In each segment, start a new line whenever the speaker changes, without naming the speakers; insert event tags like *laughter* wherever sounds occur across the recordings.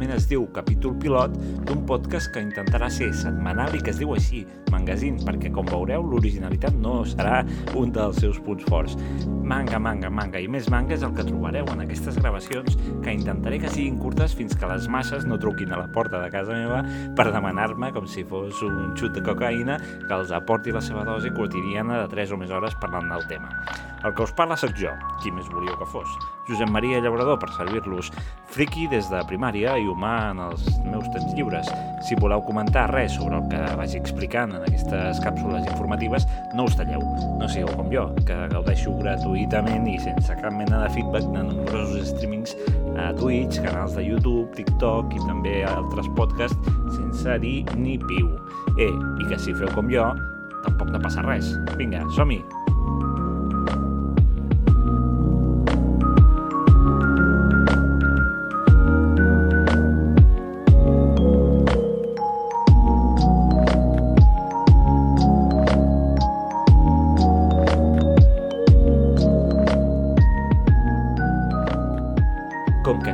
habitualment es diu capítol pilot, d'un podcast que intentarà ser setmanal i que es diu així, Magazine, perquè com veureu l'originalitat no serà un dels seus punts forts. Manga, manga, manga i més manga és el que trobareu en aquestes gravacions que intentaré que siguin curtes fins que les masses no truquin a la porta de casa meva per demanar-me com si fos un xut de cocaïna que els aporti la seva dosi quotidiana de 3 o més hores parlant del tema. El que us parla sóc jo, qui més volíeu que fos. Josep Maria Llaurador, per servir-los friki des de primària i humà en els meus temps lliures. Si voleu comentar res sobre el que vaig explicant en aquestes càpsules informatives, no us talleu. No sigueu com jo, que gaudeixo gratuïtament i sense cap mena de feedback de nombrosos streamings a Twitch, canals de YouTube, TikTok i també altres podcasts sense dir ni piu. Eh, i que si feu com jo, tampoc no passa res. Vinga, som-hi!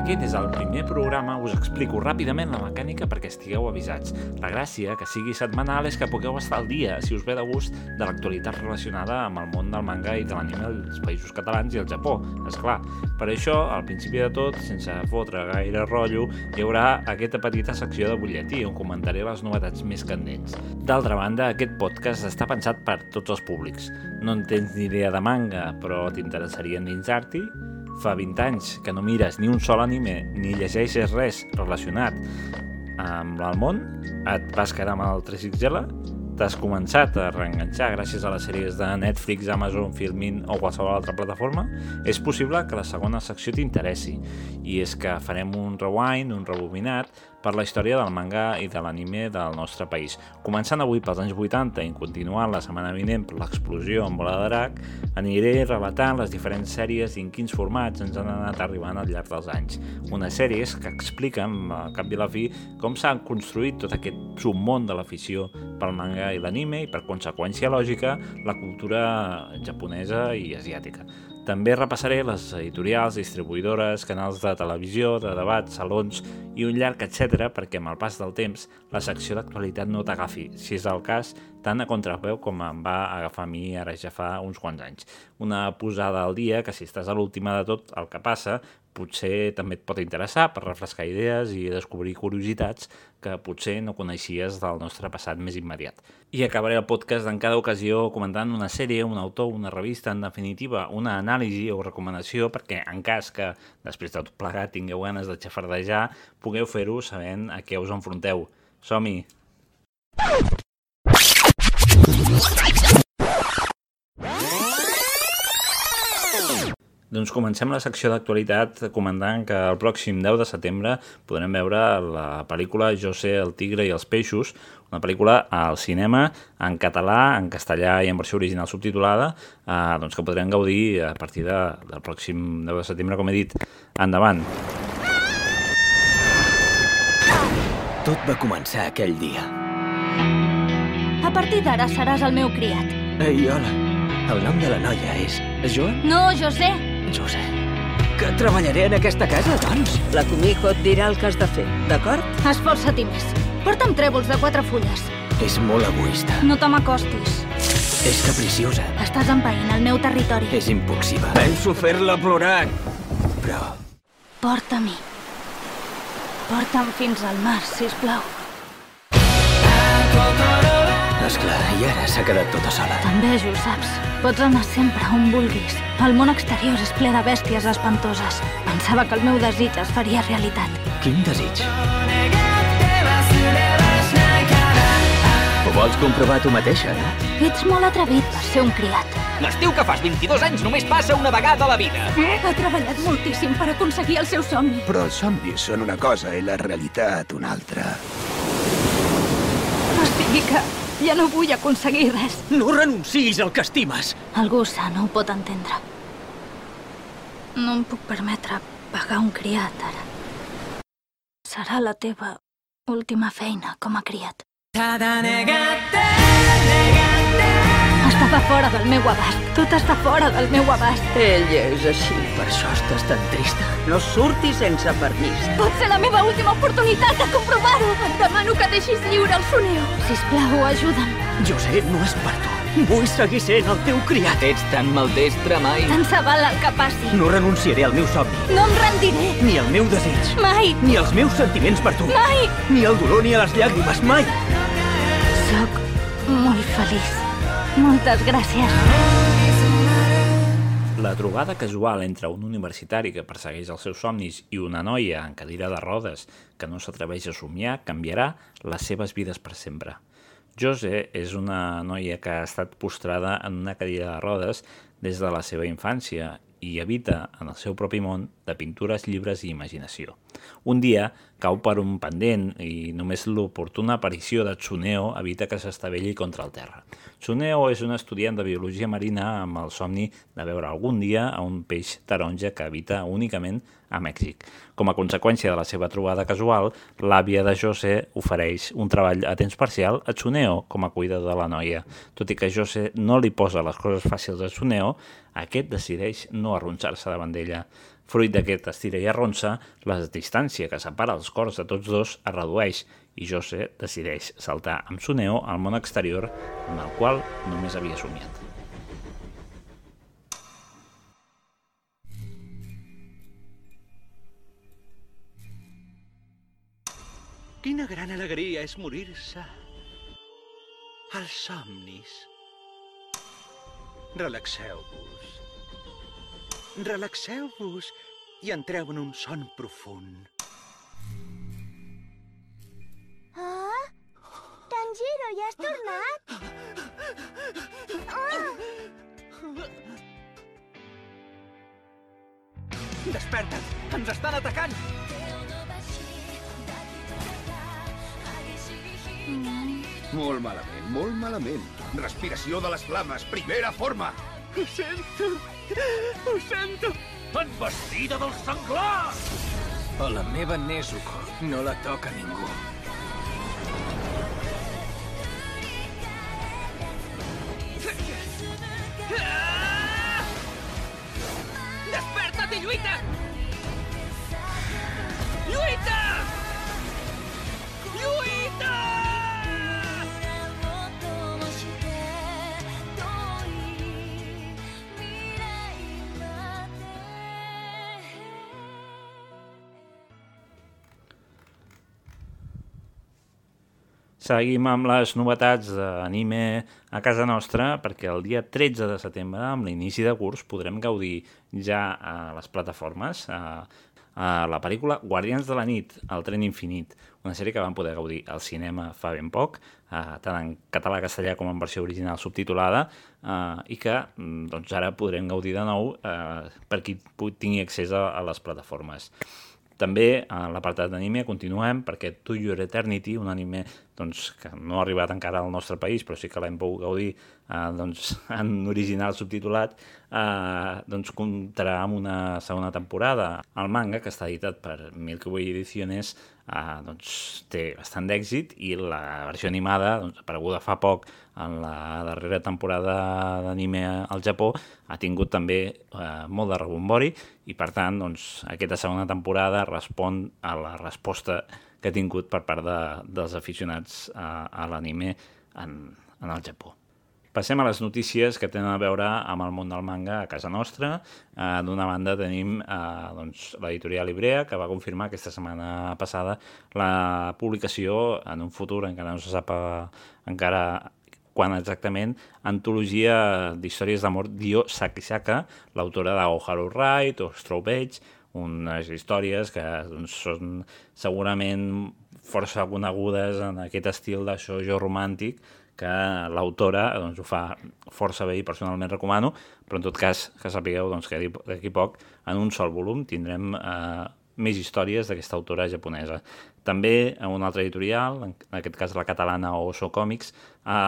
Aquest és el primer programa, us explico ràpidament la mecànica perquè estigueu avisats. La gràcia que sigui setmanal és que pugueu estar al dia, si us ve de gust, de l'actualitat relacionada amb el món del manga i de l'anime als països catalans i al Japó, és clar. Per això, al principi de tot, sense fotre gaire rotllo, hi haurà aquesta petita secció de butlletí on comentaré les novetats més candents. D'altra banda, aquest podcast està pensat per tots els públics. No en tens ni idea de manga, però t'interessaria endinsar-t'hi? Fa 20 anys que no mires ni un sol anime ni llegeixes res relacionat amb el món, et vas quedar amb el 3XL, t'has començat a reenganxar gràcies a les sèries de Netflix, Amazon, Filmin o qualsevol altra plataforma, és possible que la segona secció t'interessi. I és que farem un rewind, un rebobinat, per la història del manga i de l'anime del nostre país. Començant avui pels anys 80 i continuant la setmana vinent per l'explosió en bola de drac, aniré relatant les diferents sèries i en quins formats ens han anat arribant al llarg dels anys. Unes sèries que expliquen, al cap i a la fi, com s'ha construït tot aquest submón de l'afició pel manga i l'anime i, per conseqüència lògica, la cultura japonesa i asiàtica. També repassaré les editorials, distribuïdores, canals de televisió, de debats, salons i un llarg etc perquè amb el pas del temps la secció d'actualitat no t'agafi, si és el cas, tant a contrapeu com em va agafar a mi ara ja fa uns quants anys. Una posada al dia que si estàs a l'última de tot el que passa, potser també et pot interessar per refrescar idees i descobrir curiositats que potser no coneixies del nostre passat més immediat. I acabaré el podcast en cada ocasió comentant una sèrie, un autor, una revista, en definitiva, una anàlisi o recomanació perquè en cas que després de tot plegat tingueu ganes de xafardejar, pugueu fer-ho sabent a què us enfronteu. Som-hi! Doncs comencem la secció d'actualitat comentant que el pròxim 10 de setembre podrem veure la pel·lícula Jo sé el tigre i els peixos, una pel·lícula al cinema en català, en castellà i en versió original subtitulada, eh, doncs que podrem gaudir a partir de, del pròxim 10 de setembre, com he dit. Endavant!
Tot va començar aquell dia.
A partir d'ara seràs el meu criat.
Ei, hola. El nom de la noia és... És Joan?
No, José.
José. Que treballaré en aquesta casa, doncs?
La Comijo et dirà el que has de fer, d'acord?
Esforça't més. Porta'm trèvols de quatre fulles.
És molt egoista.
No te m'acostis.
És capriciosa.
Estàs empaïnt el meu territori.
És impulsiva. Penso fer-la plorar. Però...
Porta-m'hi. Porta'm fins al mar, sisplau.
Esclar, i ara s'ha quedat tota sola.
T'envejo, saps? Pots anar sempre on vulguis. El món exterior és ple de bèsties espantoses. Pensava que el meu desig es faria realitat.
Quin desig? Ho vols comprovar tu mateixa, no?
Ets molt atrevit per ser un criat.
L'estiu que fas 22 anys només passa una vegada a la vida.
Ha treballat moltíssim per aconseguir el seu somni.
Però els somnis són una cosa i la realitat una altra.
O sigui que ja no vull aconseguir res.
No renuncis al que estimes.
Algú sa no ho pot entendre. No em puc permetre pagar un criat, ara. Serà la teva última feina com a criat. Està Estava fora del meu abast. Tot està fora del meu abast.
Ell és així, per això estàs tan trista. No surtis sense permís.
Pot ser la meva última oportunitat de comprovar-ho. Et demano que deixis lliure el Suneo. Sisplau, ajuda'm.
José, no és per tu. Vull seguir sent el teu criat.
Ets tan maldestre, mai.
Tant se val el que passi.
No renunciaré al meu somni,
No em rendiré.
ni al meu desig,
Mai.
ni als meus sentiments per tu,
Mai.
ni al dolor ni a les llàgrimes, mai.
Soc molt feliç. Moltes gràcies.
La trobada casual entre un universitari que persegueix els seus somnis i una noia en cadira de rodes que no s'atreveix a somiar canviarà les seves vides per sempre. Jose és una noia que ha estat postrada en una cadira de rodes des de la seva infància i habita en el seu propi món de pintures, llibres i imaginació. Un dia cau per un pendent i només l'oportuna aparició de Tsuneo evita que s'estavelli contra el terra. Tsuneo és un estudiant de biologia marina amb el somni de veure algun dia a un peix taronja que habita únicament a Mèxic. Com a conseqüència de la seva trobada casual, l'àvia de José ofereix un treball a temps parcial a Tsuneo com a cuidador de la noia. Tot i que José no li posa les coses fàcils a Tsuneo, aquest decideix no arronxar-se davant d'ella. Fruit d'aquest estira i arronsa, la distància que separa els cors de tots dos es redueix i José decideix saltar amb Tsuneo al món exterior en el qual només havia somiat.
Quina gran alegria és morir-se als somnis. Relaxeu-vos. Relaxeu-vos i entreu en un son profund.
Ah? Tanjiro, ja has tornat?
Desperta't! Ens estan atacant! Molt malament, molt malament. Respiració de les flames, primera forma.
Envestida del senglar!
A la meva Nezuko no la toca ningú.
Desperta't i! Lluita!
Seguim amb les novetats d'anime a casa nostra perquè el dia 13 de setembre, amb l'inici de curs, podrem gaudir ja a les plataformes a, a la pel·lícula Guardians de la nit, el tren infinit, una sèrie que vam poder gaudir al cinema fa ben poc, eh, tant en català, castellà com en versió original subtitulada, eh, i que mm, doncs, ara podrem gaudir de nou eh, per qui tingui accés a, a les plataformes. També a l'apartat d'anime continuem perquè To Your Eternity, un anime doncs, que no ha arribat encara al nostre país, però sí que l'hem pogut gaudir eh, doncs, *laughs* en original subtitulat, eh, doncs comptarà amb una segona temporada. El manga, que està editat per Milky Way Ediciones, eh, doncs, té bastant d'èxit i la versió animada, doncs, apareguda fa poc en la darrera temporada d'anime al Japó, ha tingut també eh, molt de rebombori i, per tant, doncs, aquesta segona temporada respon a la resposta que ha tingut per part de, dels aficionats a, a l'anime en, en el Japó. Passem a les notícies que tenen a veure amb el món del manga a casa nostra. Eh, D'una banda tenim eh, doncs, l'editorial Ibrea, que va confirmar aquesta setmana passada la publicació en un futur, encara no se sap eh, encara quan exactament, antologia d'històries d'amor d'Io Sakisaka, l'autora d'Oharu Wright o Straw Age, unes històries que doncs, són segurament força conegudes en aquest estil de shoujo romàntic que l'autora doncs, ho fa força bé i personalment recomano, però en tot cas que sapigueu doncs, que d'aquí poc en un sol volum tindrem eh, més històries d'aquesta autora japonesa. També en un altre editorial, en aquest cas la catalana Oso Comics, ha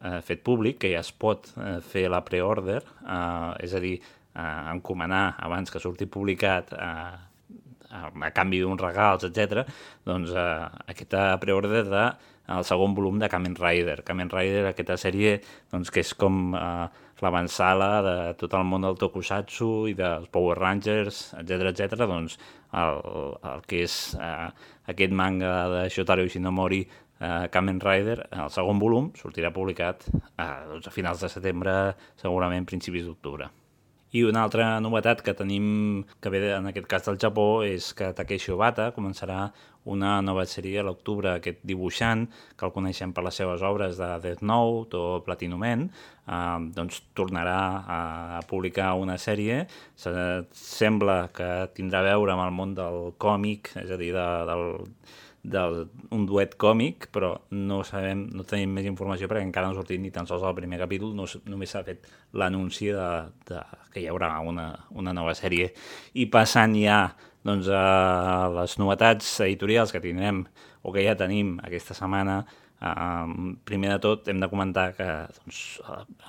eh, fet públic que ja es pot eh, fer la pre-order, eh, és a dir, eh, encomanar abans que surti publicat eh, a, canvi d'uns regals, etc. doncs eh, aquesta preordre de el segon volum de Kamen Rider. Kamen Rider, aquesta sèrie doncs, que és com eh, l'avançala de tot el món del tokusatsu i dels Power Rangers, etc etc. doncs el, el que és eh, aquest manga de Shotaro Ishinomori eh, Kamen Rider, el segon volum, sortirà publicat eh, doncs a finals de setembre, segurament principis d'octubre. I una altra novetat que tenim, que ve en aquest cas del Japó, és que Takeshi Obata començarà una nova sèrie a l'octubre, aquest dibuixant, que el coneixem per les seves obres de Death Note o Platinum Man, eh, doncs tornarà a, a publicar una sèrie. Se, sembla que tindrà a veure amb el món del còmic, és a dir, de, del, d'un duet còmic, però no sabem, no tenim més informació perquè encara no ha sortit ni tan sols el primer capítol, no, només s'ha fet l'anunci de, de, que hi haurà una, una nova sèrie. I passant ja doncs, a les novetats editorials que tindrem o que ja tenim aquesta setmana, eh, primer de tot hem de comentar que doncs,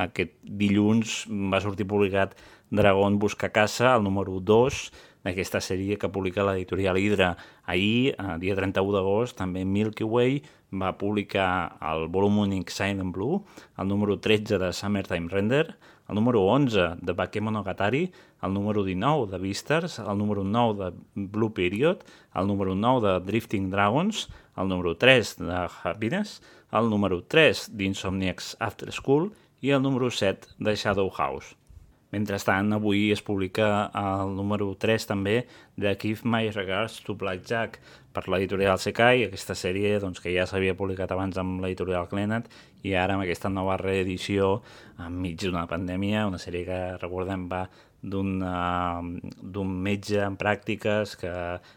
aquest dilluns va sortir publicat Dragon busca casa, el número 2, d'aquesta sèrie que publica l'editorial Hydra. Ahir, eh, dia 31 d'agost, també Milky Way va publicar el volum únic Silent Blue, el número 13 de Summertime Render, el número 11 de Bakemonogatari, el número 19 de Vistars, el número 9 de Blue Period, el número 9 de Drifting Dragons, el número 3 de Happiness, el número 3 d'Insomniacs After School i el número 7 de Shadow House. Mentrestant, avui es publica el número 3 també de Give My Regards to Blackjack per l'editorial Sekai, aquesta sèrie doncs, que ja s'havia publicat abans amb l'editorial Glenat i ara amb aquesta nova reedició enmig d'una pandèmia, una sèrie que recordem va d'un uh, metge en pràctiques que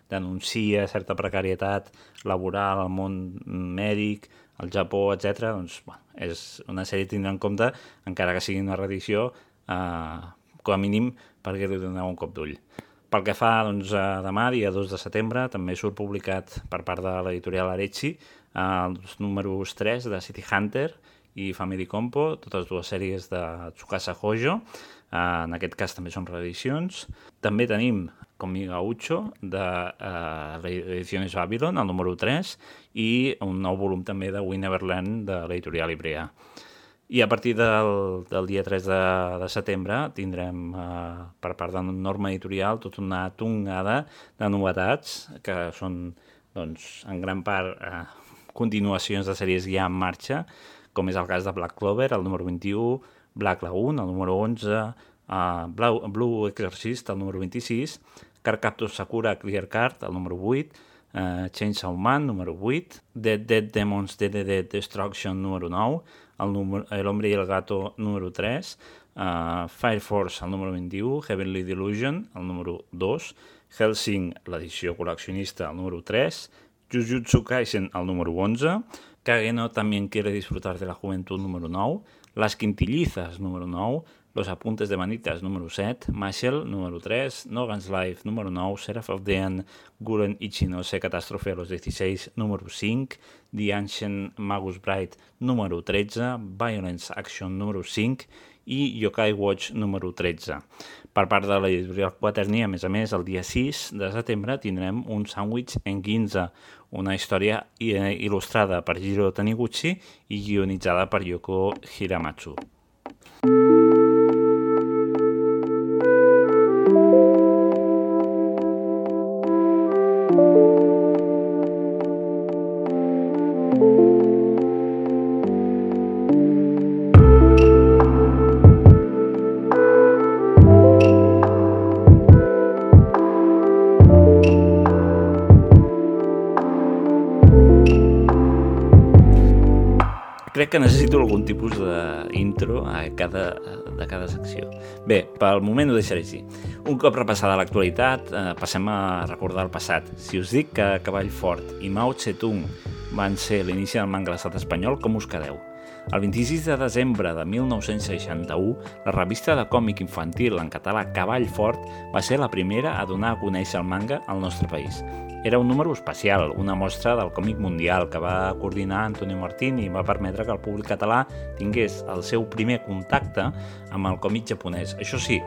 denuncia certa precarietat laboral al món mèdic, al Japó, etc. Doncs, bueno, és una sèrie a tindre en compte, encara que sigui una reedició, eh, com a mínim perquè li doneu un cop d'ull. Pel que fa doncs, a demà, dia 2 de setembre, també surt publicat per part de l'editorial Arechi eh, els números 3 de City Hunter i Family Compo, totes dues sèries de Tsukasa Hojo, eh, en aquest cas també són reedicions. També tenim mi Gaucho, de eh, l'edicions Babylon, el número 3, i un nou volum també de We Never Learn, de l'editorial Ibrea. I a partir del, del dia 3 de, de setembre tindrem eh, per part de Norma Editorial tota una tongada de novetats que són doncs, en gran part eh, continuacions de sèries ja en marxa, com és el cas de Black Clover, el número 21, Black Lagoon, el número 11, eh, Blue, Blue Exorcist, el número 26, Carcaptor Sakura Clear Card, el número 8, uh, Chainsaw Man, número 8, Dead Dead Demons DDD Destruction, número 9, L'Hombre i el Gato número 3, uh, Fire Force el número 21, Heavenly Delusion el número 2, Helsing l'edició col·leccionista el número 3, Jujutsu Kaisen el número 11, Kageno también quiere disfrutar de la juventud número 9, Las Quintillizas número 9, Los apuntes de manitas número 7, Mashel número 3, Nogan's Life número 9, Seraph of Dean, Guren Ichinose Catástrofe a los 16 número 5, The Ancient Magus Bright número 13, Violence Action número 5 i Yokai Watch número 13. Per part de l'editorial Quaterni, a més a més, el dia 6 de setembre tindrem un sàndwich en Ginza, una història il·lustrada per Jiro Taniguchi i guionitzada per Yoko Hiramatsu. Necessito algun tipus d'intro a cada, de cada secció. Bé, pel moment ho deixaré així. Un cop repassada l'actualitat, eh, passem a recordar el passat. Si us dic que Cavall Fort i Mao Tse-tung van ser l'inici del manga a l'estat espanyol, com us quedeu? El 26 de desembre de 1961, la revista de còmic infantil en català Cavall Fort va ser la primera a donar a conèixer el manga al nostre país. Era un número especial, una mostra del còmic mundial que va coordinar Antonio Martín i va permetre que el públic català tingués el seu primer contacte amb el còmic japonès. Això sí,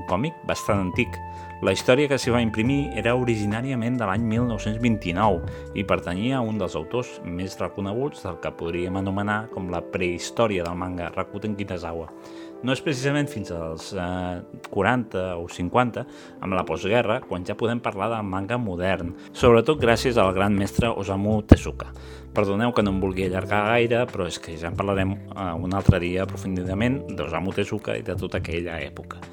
un còmic bastant antic. La història que s'hi va imprimir era originàriament de l'any 1929 i pertanyia a un dels autors més reconeguts del que podríem anomenar com la prehistòria del manga, Rakuten Kitazawa. No és precisament fins als eh, 40 o 50, amb la postguerra, quan ja podem parlar de manga modern, sobretot gràcies al gran mestre Osamu Tezuka. Perdoneu que no em vulgui allargar gaire, però és que ja en parlarem eh, un altre dia aprofundidament d'Osamu Tezuka i de tota aquella època.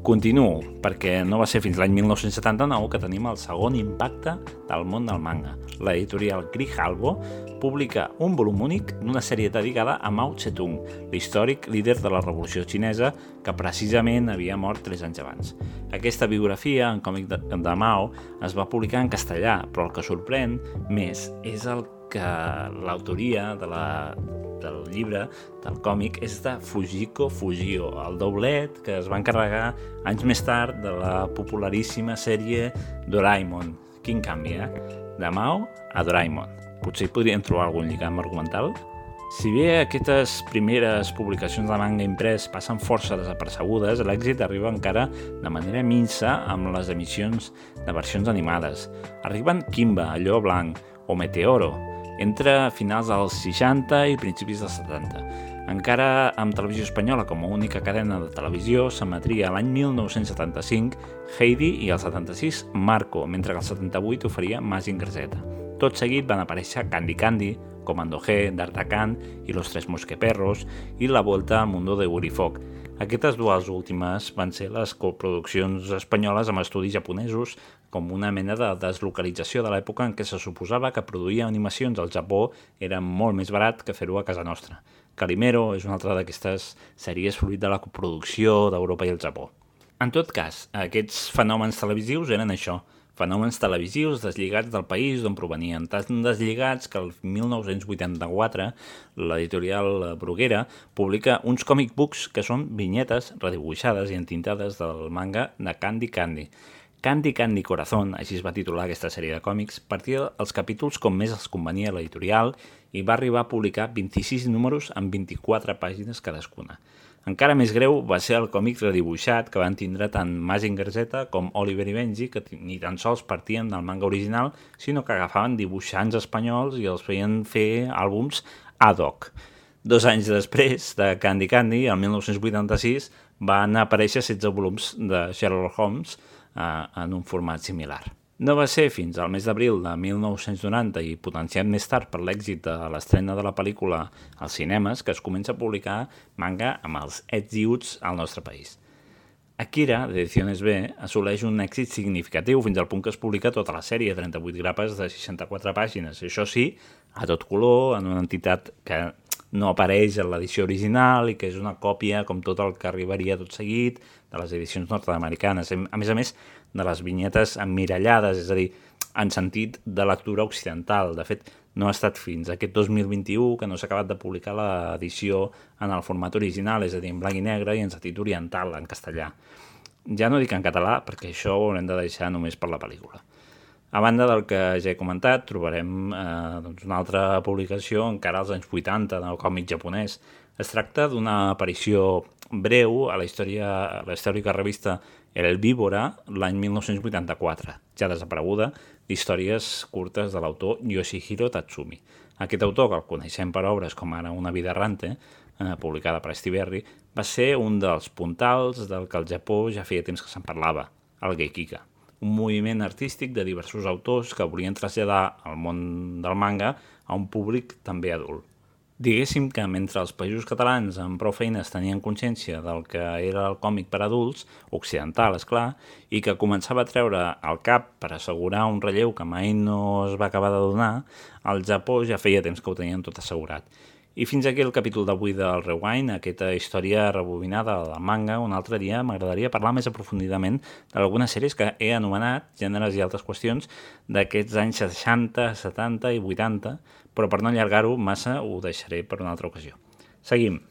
Continuo, perquè no va ser fins l'any 1979 que tenim el segon impacte del món del manga. L'editorial Grijalbo publica un volum únic d'una sèrie dedicada a Mao Zedong, l'històric líder de la revolució xinesa que precisament havia mort 3 anys abans. Aquesta biografia en còmic de, de Mao es va publicar en castellà, però el que sorprèn més és el que l'autoria de la, del llibre, del còmic, és de Fujiko Fujio, el doblet que es va encarregar anys més tard de la popularíssima sèrie Doraemon. Quin canvi, eh? De Mao a Doraemon. Potser hi podríem trobar algun lligam argumental? Si bé aquestes primeres publicacions de manga imprès passen força desapercebudes, l'èxit arriba encara de manera minsa amb les emissions de versions animades. Arriben Kimba, Allò Blanc o Meteoro, entre finals dels 60 i principis dels 70. Encara amb televisió espanyola com a única cadena de televisió s'emetria l'any 1975 Heidi i el 76 Marco, mentre que el 78 oferia Mazinger Z. Tot seguit van aparèixer Candy Candy, Comando G, D'Artagnan i Los Tres Mosqueperros i La Volta al Mundo de Gurifoc. Aquestes dues últimes van ser les coproduccions espanyoles amb estudis japonesos com una mena de deslocalització de l'època en què se suposava que produir animacions al Japó era molt més barat que fer-ho a casa nostra. Calimero és una altra d'aquestes sèries fruit de la coproducció d'Europa i el Japó. En tot cas, aquests fenòmens televisius eren això, fenòmens televisius deslligats del país d'on provenien, tan deslligats que el 1984 l'editorial Bruguera publica uns comic books que són vinyetes redibuixades i entintades del manga de Candy Candy. Candy Candy Corazón, així es va titular aquesta sèrie de còmics, partia els capítols com més els convenia a l'editorial i va arribar a publicar 26 números amb 24 pàgines cadascuna. Encara més greu va ser el còmic redibuixat que van tindre tant Mazinger Z com Oliver i Benji, que ni tan sols partien del manga original, sinó que agafaven dibuixants espanyols i els feien fer àlbums ad hoc. Dos anys després de Candy Candy, el 1986, van aparèixer 16 volums de Sherlock Holmes eh, en un format similar. No va ser fins al mes d'abril de 1990 i potenciat més tard per l'èxit de l'estrena de la pel·lícula als cinemes que es comença a publicar manga amb els ets i uts al nostre país. Akira, d'Ediciones B, assoleix un èxit significatiu fins al punt que es publica tota la sèrie, 38 grapes de 64 pàgines. Això sí, a tot color, en una entitat que no apareix en l'edició original i que és una còpia, com tot el que arribaria tot seguit, de les edicions nord-americanes. A més a més, de les vinyetes emmirallades, és a dir, en sentit de lectura occidental. De fet, no ha estat fins aquest 2021 que no s'ha acabat de publicar l'edició en el format original, és a dir, en blanc i negre i en sentit oriental, en castellà. Ja no dic en català, perquè això ho haurem de deixar només per la pel·lícula. A banda del que ja he comentat, trobarem eh, doncs una altra publicació encara als anys 80 del còmic japonès. Es tracta d'una aparició breu a la història, a la històrica revista era el Víbora l'any 1984, ja desapareguda, d'històries curtes de l'autor Yoshihiro Tatsumi. Aquest autor, que el coneixem per obres com ara Una vida errante, eh, publicada per Estiberri, va ser un dels puntals del que al Japó ja feia temps que se'n parlava, el Geikika, un moviment artístic de diversos autors que volien traslladar el món del manga a un públic també adult. Diguéssim que mentre els països catalans amb prou feines tenien consciència del que era el còmic per adults, occidental, és clar, i que començava a treure el cap per assegurar un relleu que mai no es va acabar de donar, al Japó ja feia temps que ho tenien tot assegurat. I fins aquí el capítol d'avui del Rewind, aquesta història rebobinada del manga. Un altre dia m'agradaria parlar més aprofundidament d'algunes sèries que he anomenat, gèneres i altres qüestions, d'aquests anys 60, 70 i 80, però per no allargar-ho massa ho deixaré per una altra ocasió. Seguim.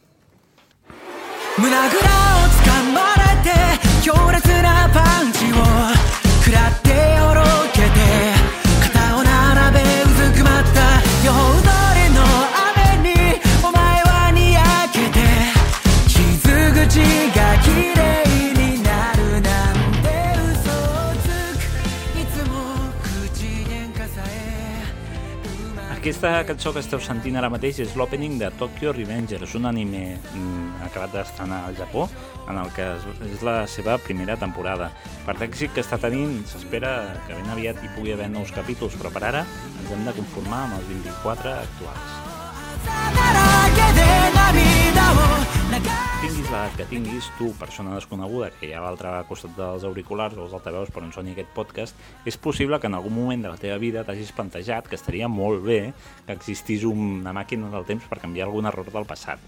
胸ぐらを掴まれて強烈なパンチを食らっておろけて肩を並べうずくまった夜 Aquesta cançó que esteu sentint ara mateix és l'opening de Tokyo Revengers, un anime mm, acabat d'estrenar al Japó, en el que és la seva primera temporada. Per l'èxit que està tenint, s'espera que ben aviat hi pugui haver nous capítols, però per ara ens hem de conformar amb els 24 actuals. Tinguis l'edat que tinguis, tu, persona desconeguda, que hi ha a l'altre costat dels auriculars o els altaveus per on soni aquest podcast, és possible que en algun moment de la teva vida t'hagis plantejat que estaria molt bé que existís una màquina del temps per canviar algun error del passat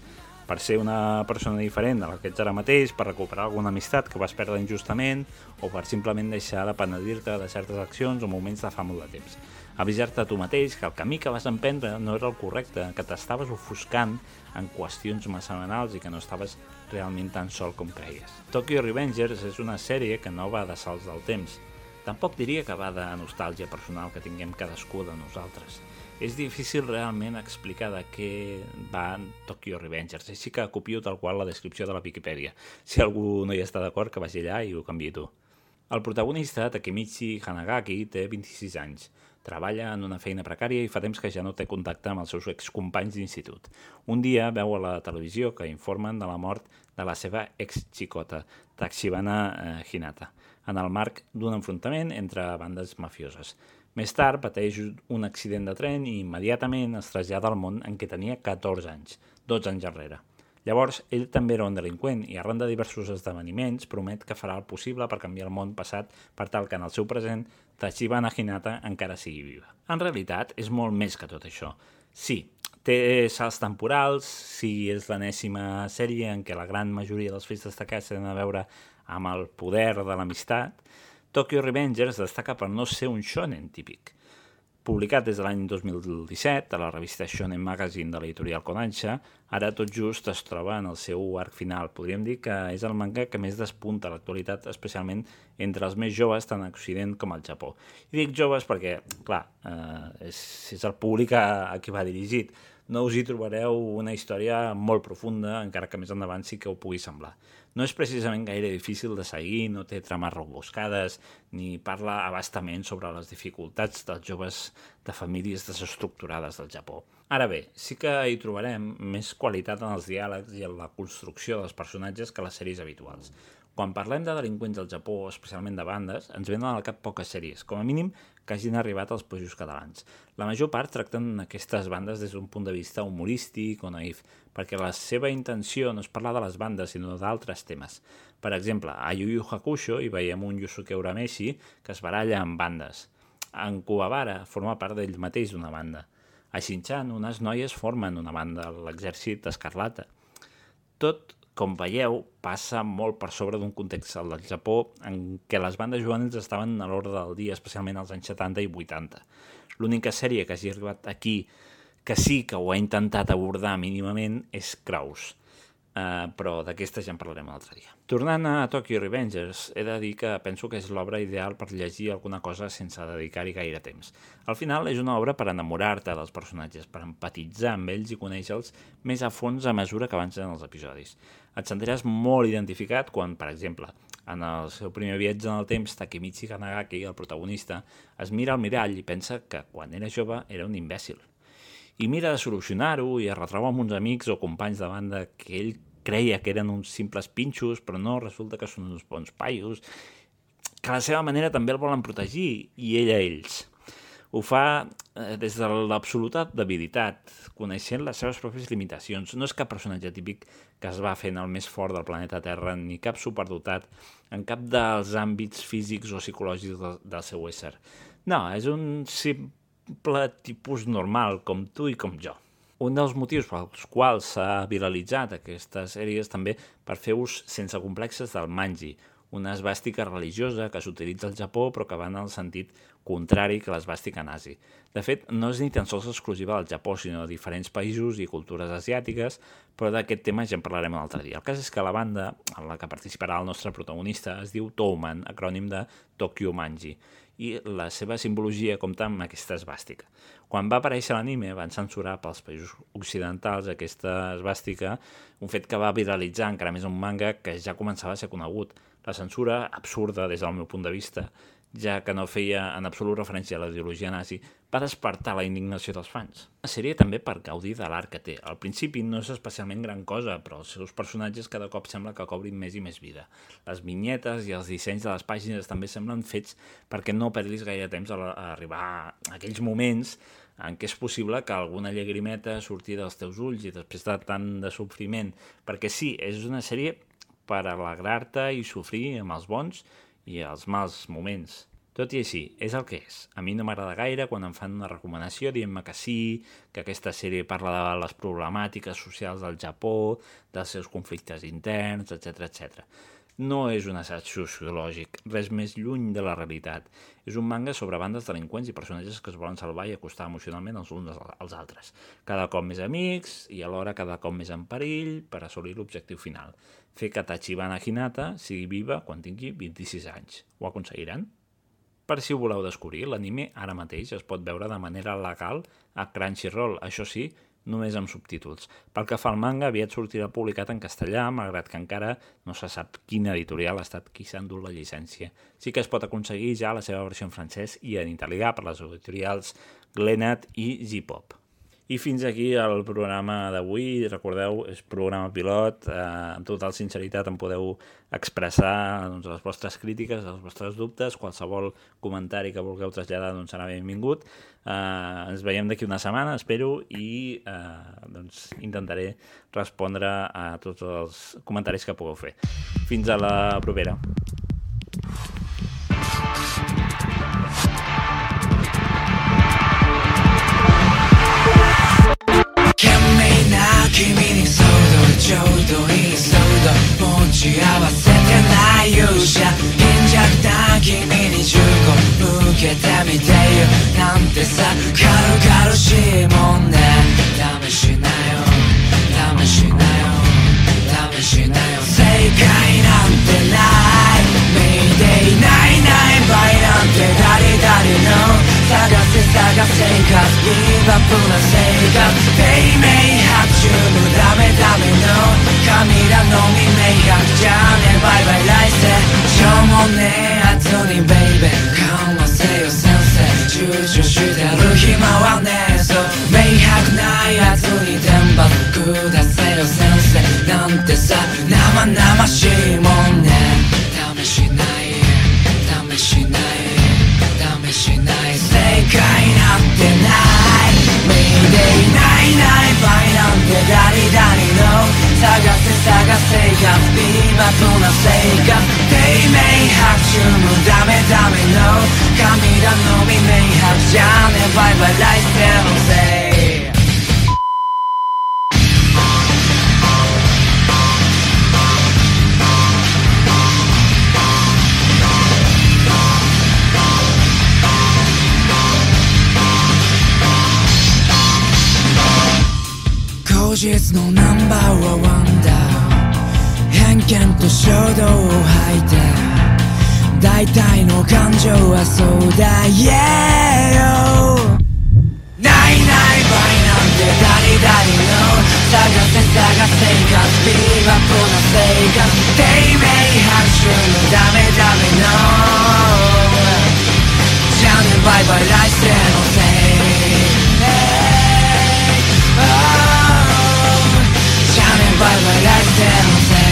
per ser una persona diferent de la que ets ara mateix, per recuperar alguna amistat que vas perdre injustament o per simplement deixar de penedir-te de certes accions o moments de fa molt de temps. Avisar-te a tu mateix que el camí que vas emprendre no era el correcte, que t'estaves ofuscant en qüestions massa banals i que no estaves realment tan sol com creies. Tokyo Revengers és una sèrie que no va de salts del temps. Tampoc diria que va de nostàlgia personal que tinguem cadascú de nosaltres. És difícil realment explicar de què va Tokyo Revengers, així que copio tal qual la descripció de la Wikipedia. Si algú no hi està d'acord, que vagi allà i ho canvi tu. El protagonista, Takemichi Hanagaki, té 26 anys. Treballa en una feina precària i fa temps que ja no té contacte amb els seus excompanys d'institut. Un dia veu a la televisió que informen de la mort de la seva ex-xicota, eh, Hinata, en el marc d'un enfrontament entre bandes mafioses. Més tard pateix un accident de tren i immediatament es trasllada al món en què tenia 14 anys, 12 anys enrere. Llavors, ell també era un delinqüent i arran de diversos esdeveniments promet que farà el possible per canviar el món passat per tal que en el seu present Tachibana Hinata encara sigui viva. En realitat, és molt més que tot això. Sí, té salts temporals, sí és l'enèsima sèrie en què la gran majoria dels fets destacats tenen a veure amb el poder de l'amistat, Tokyo Revengers destaca per no ser un shonen típic. Publicat des de l'any 2017 a la revista Shonen Magazine de l'editorial Kodansha, ara tot just es troba en el seu arc final. Podríem dir que és el manga que més despunta a l'actualitat, especialment entre els més joves, tant a Occident com al Japó. I dic joves perquè, clar, eh, és, és el públic a, a qui va dirigit. No us hi trobareu una història molt profunda, encara que més endavant sí que ho pugui semblar no és precisament gaire difícil de seguir, no té trames rebuscades, ni parla abastament sobre les dificultats dels joves de famílies desestructurades del Japó. Ara bé, sí que hi trobarem més qualitat en els diàlegs i en la construcció dels personatges que les sèries habituals. Quan parlem de delinqüents al Japó, especialment de bandes, ens venen al cap poques sèries, com a mínim que hagin arribat als països catalans. La major part tracten aquestes bandes des d'un punt de vista humorístic o naïf, perquè la seva intenció no és parlar de les bandes, sinó d'altres temes. Per exemple, a Yu Yu Hakusho hi veiem un Yusuke Urameshi que es baralla amb bandes. En Kuwabara forma part d'ell mateix d'una banda. A Shinchan, unes noies formen una banda, l'exèrcit escarlata. Tot com veieu, passa molt per sobre d'un context al del Japó en què les bandes juvenils estaven a l'ordre del dia, especialment als anys 70 i 80. L'única sèrie que hagi arribat aquí que sí que ho ha intentat abordar mínimament és Kraus, Uh, però d'aquesta ja en parlarem un altre dia. Tornant a Tokyo Revengers, he de dir que penso que és l'obra ideal per llegir alguna cosa sense dedicar-hi gaire temps. Al final és una obra per enamorar-te dels personatges, per empatitzar amb ells i conèixer-los més a fons a mesura que avancen els episodis. Et sentiràs molt identificat quan, per exemple, en el seu primer viatge en el temps, Takemichi Kanagaki, el protagonista, es mira al mirall i pensa que quan era jove era un imbècil i mira de solucionar-ho i es retroba amb uns amics o companys de banda que ell creia que eren uns simples pinxos, però no, resulta que són uns bons paios, que a la seva manera també el volen protegir, i ell a ells. Ho fa eh, des de l'absoluta debilitat, coneixent les seves pròpies limitacions. No és cap personatge típic que es va fent el més fort del planeta Terra, ni cap superdotat en cap dels àmbits físics o psicològics del, del seu ésser. No, és un simple simple tipus normal, com tu i com jo. Un dels motius pels quals s'ha viralitzat aquestes sèries també per fer ús sense complexes del manji, una esbàstica religiosa que s'utilitza al Japó però que va en el sentit contrari que l'esbàstica nazi. De fet, no és ni tan sols exclusiva del Japó, sinó de diferents països i cultures asiàtiques, però d'aquest tema ja en parlarem un altre dia. El cas és que la banda en la que participarà el nostre protagonista es diu Touman, acrònim de Tokyo Manji, i la seva simbologia compta amb aquesta esbàstica. Quan va aparèixer l'anime van censurar pels països occidentals aquesta esbàstica, un fet que va viralitzar encara més un manga que ja començava a ser conegut. La censura, absurda des del meu punt de vista, ja que no feia en absolut referència a la ideologia nazi, va despertar la indignació dels fans. La sèrie també per gaudir de l'art que té. Al principi no és especialment gran cosa, però els seus personatges cada cop sembla que cobrin més i més vida. Les vinyetes i els dissenys de les pàgines també semblen fets perquè no perdis gaire temps a, arribar a aquells moments en què és possible que alguna llagrimeta surti dels teus ulls i després de tant de sofriment, perquè sí, és una sèrie per alegrar-te i sofrir amb els bons i els mals moments. Tot i així, és el que és. A mi no m'agrada gaire quan em fan una recomanació dient-me que sí, que aquesta sèrie parla de les problemàtiques socials del Japó, dels seus conflictes interns, etc etc. No és un assaig sociològic, res més lluny de la realitat. És un manga sobre bandes delinqüents i personatges que es volen salvar i acostar emocionalment els uns als altres. Cada cop més amics i alhora cada cop més en perill per assolir l'objectiu final. Fer que Tachibana Hinata sigui viva quan tingui 26 anys. Ho aconseguiran? Per si ho voleu descobrir, l'anime ara mateix es pot veure de manera legal a Crunchyroll, això sí, només amb subtítols. Pel que fa al manga, aviat sortirà publicat en castellà, malgrat que encara no se sap quina editorial ha estat qui s'ha endut la llicència. Sí que es pot aconseguir ja la seva versió en francès i en italià per les editorials Glenat i G-Pop. I fins aquí el programa d'avui. Recordeu, és programa pilot. Eh, amb total sinceritat em podeu expressar doncs, les vostres crítiques, els vostres dubtes. Qualsevol comentari que vulgueu traslladar doncs, serà benvingut. Eh, ens veiem d'aquí una setmana, espero, i eh, doncs, intentaré respondre a tots els comentaris que pugueu fer. Fins a la propera.
君ちょうどいい速度持ち合わせてない勇者貧弱な君に15向けてみてよ。なんてさ軽々しいもんね。試しなよ。試しなよ。試しなよ。正解なんてない。見ていないない。倍なんてダリダリの。探せ探せか？ビーバップな生活。ペイメイ拍手もダメダメの神らのみ迷惑じゃね。バイバイ来世しょうもねえ後にベイベー緩和せよ先生。躊躇してる暇はねえぞ。明白ない後に天罰下せよ先生。なんてさ生々しいもん。up, be my phone, I'll take They may have to move, damn it, no Coming up, no, we may have done it, why, but I still say Cause number one 世のせい後日のナンバーはワンダー偏見と衝動を吐いて大体の感情はそうだ。Yeah ないない場合なんてダリダリの。探せ探せかスピーバップな生活低迷拍手のダメダメの。じゃあねバイバイ来世のせい。Oh じゃあねバイバイ来世のせい。